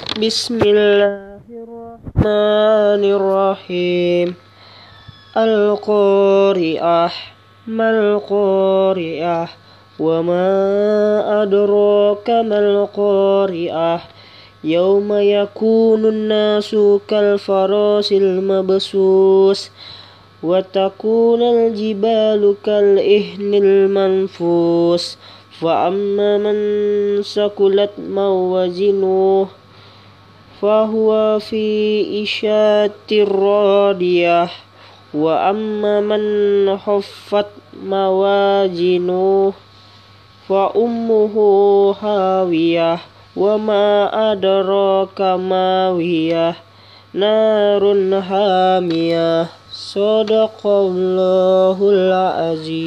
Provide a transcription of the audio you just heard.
Bismillahirrahmanirrahim. Al-Qari'ah. Mal-Qari'ah. Wa ma adraka mal-Qari'ah. Yawma yakunun nasu kal farasil mabsus. Wa takunal jibalu kal ihnil manfus. Fa amma فهو في إشاة راضية وأما من حفت موازينه فأمه هاوية. وما أدراك ما نار حامية. صدق الله العظيم.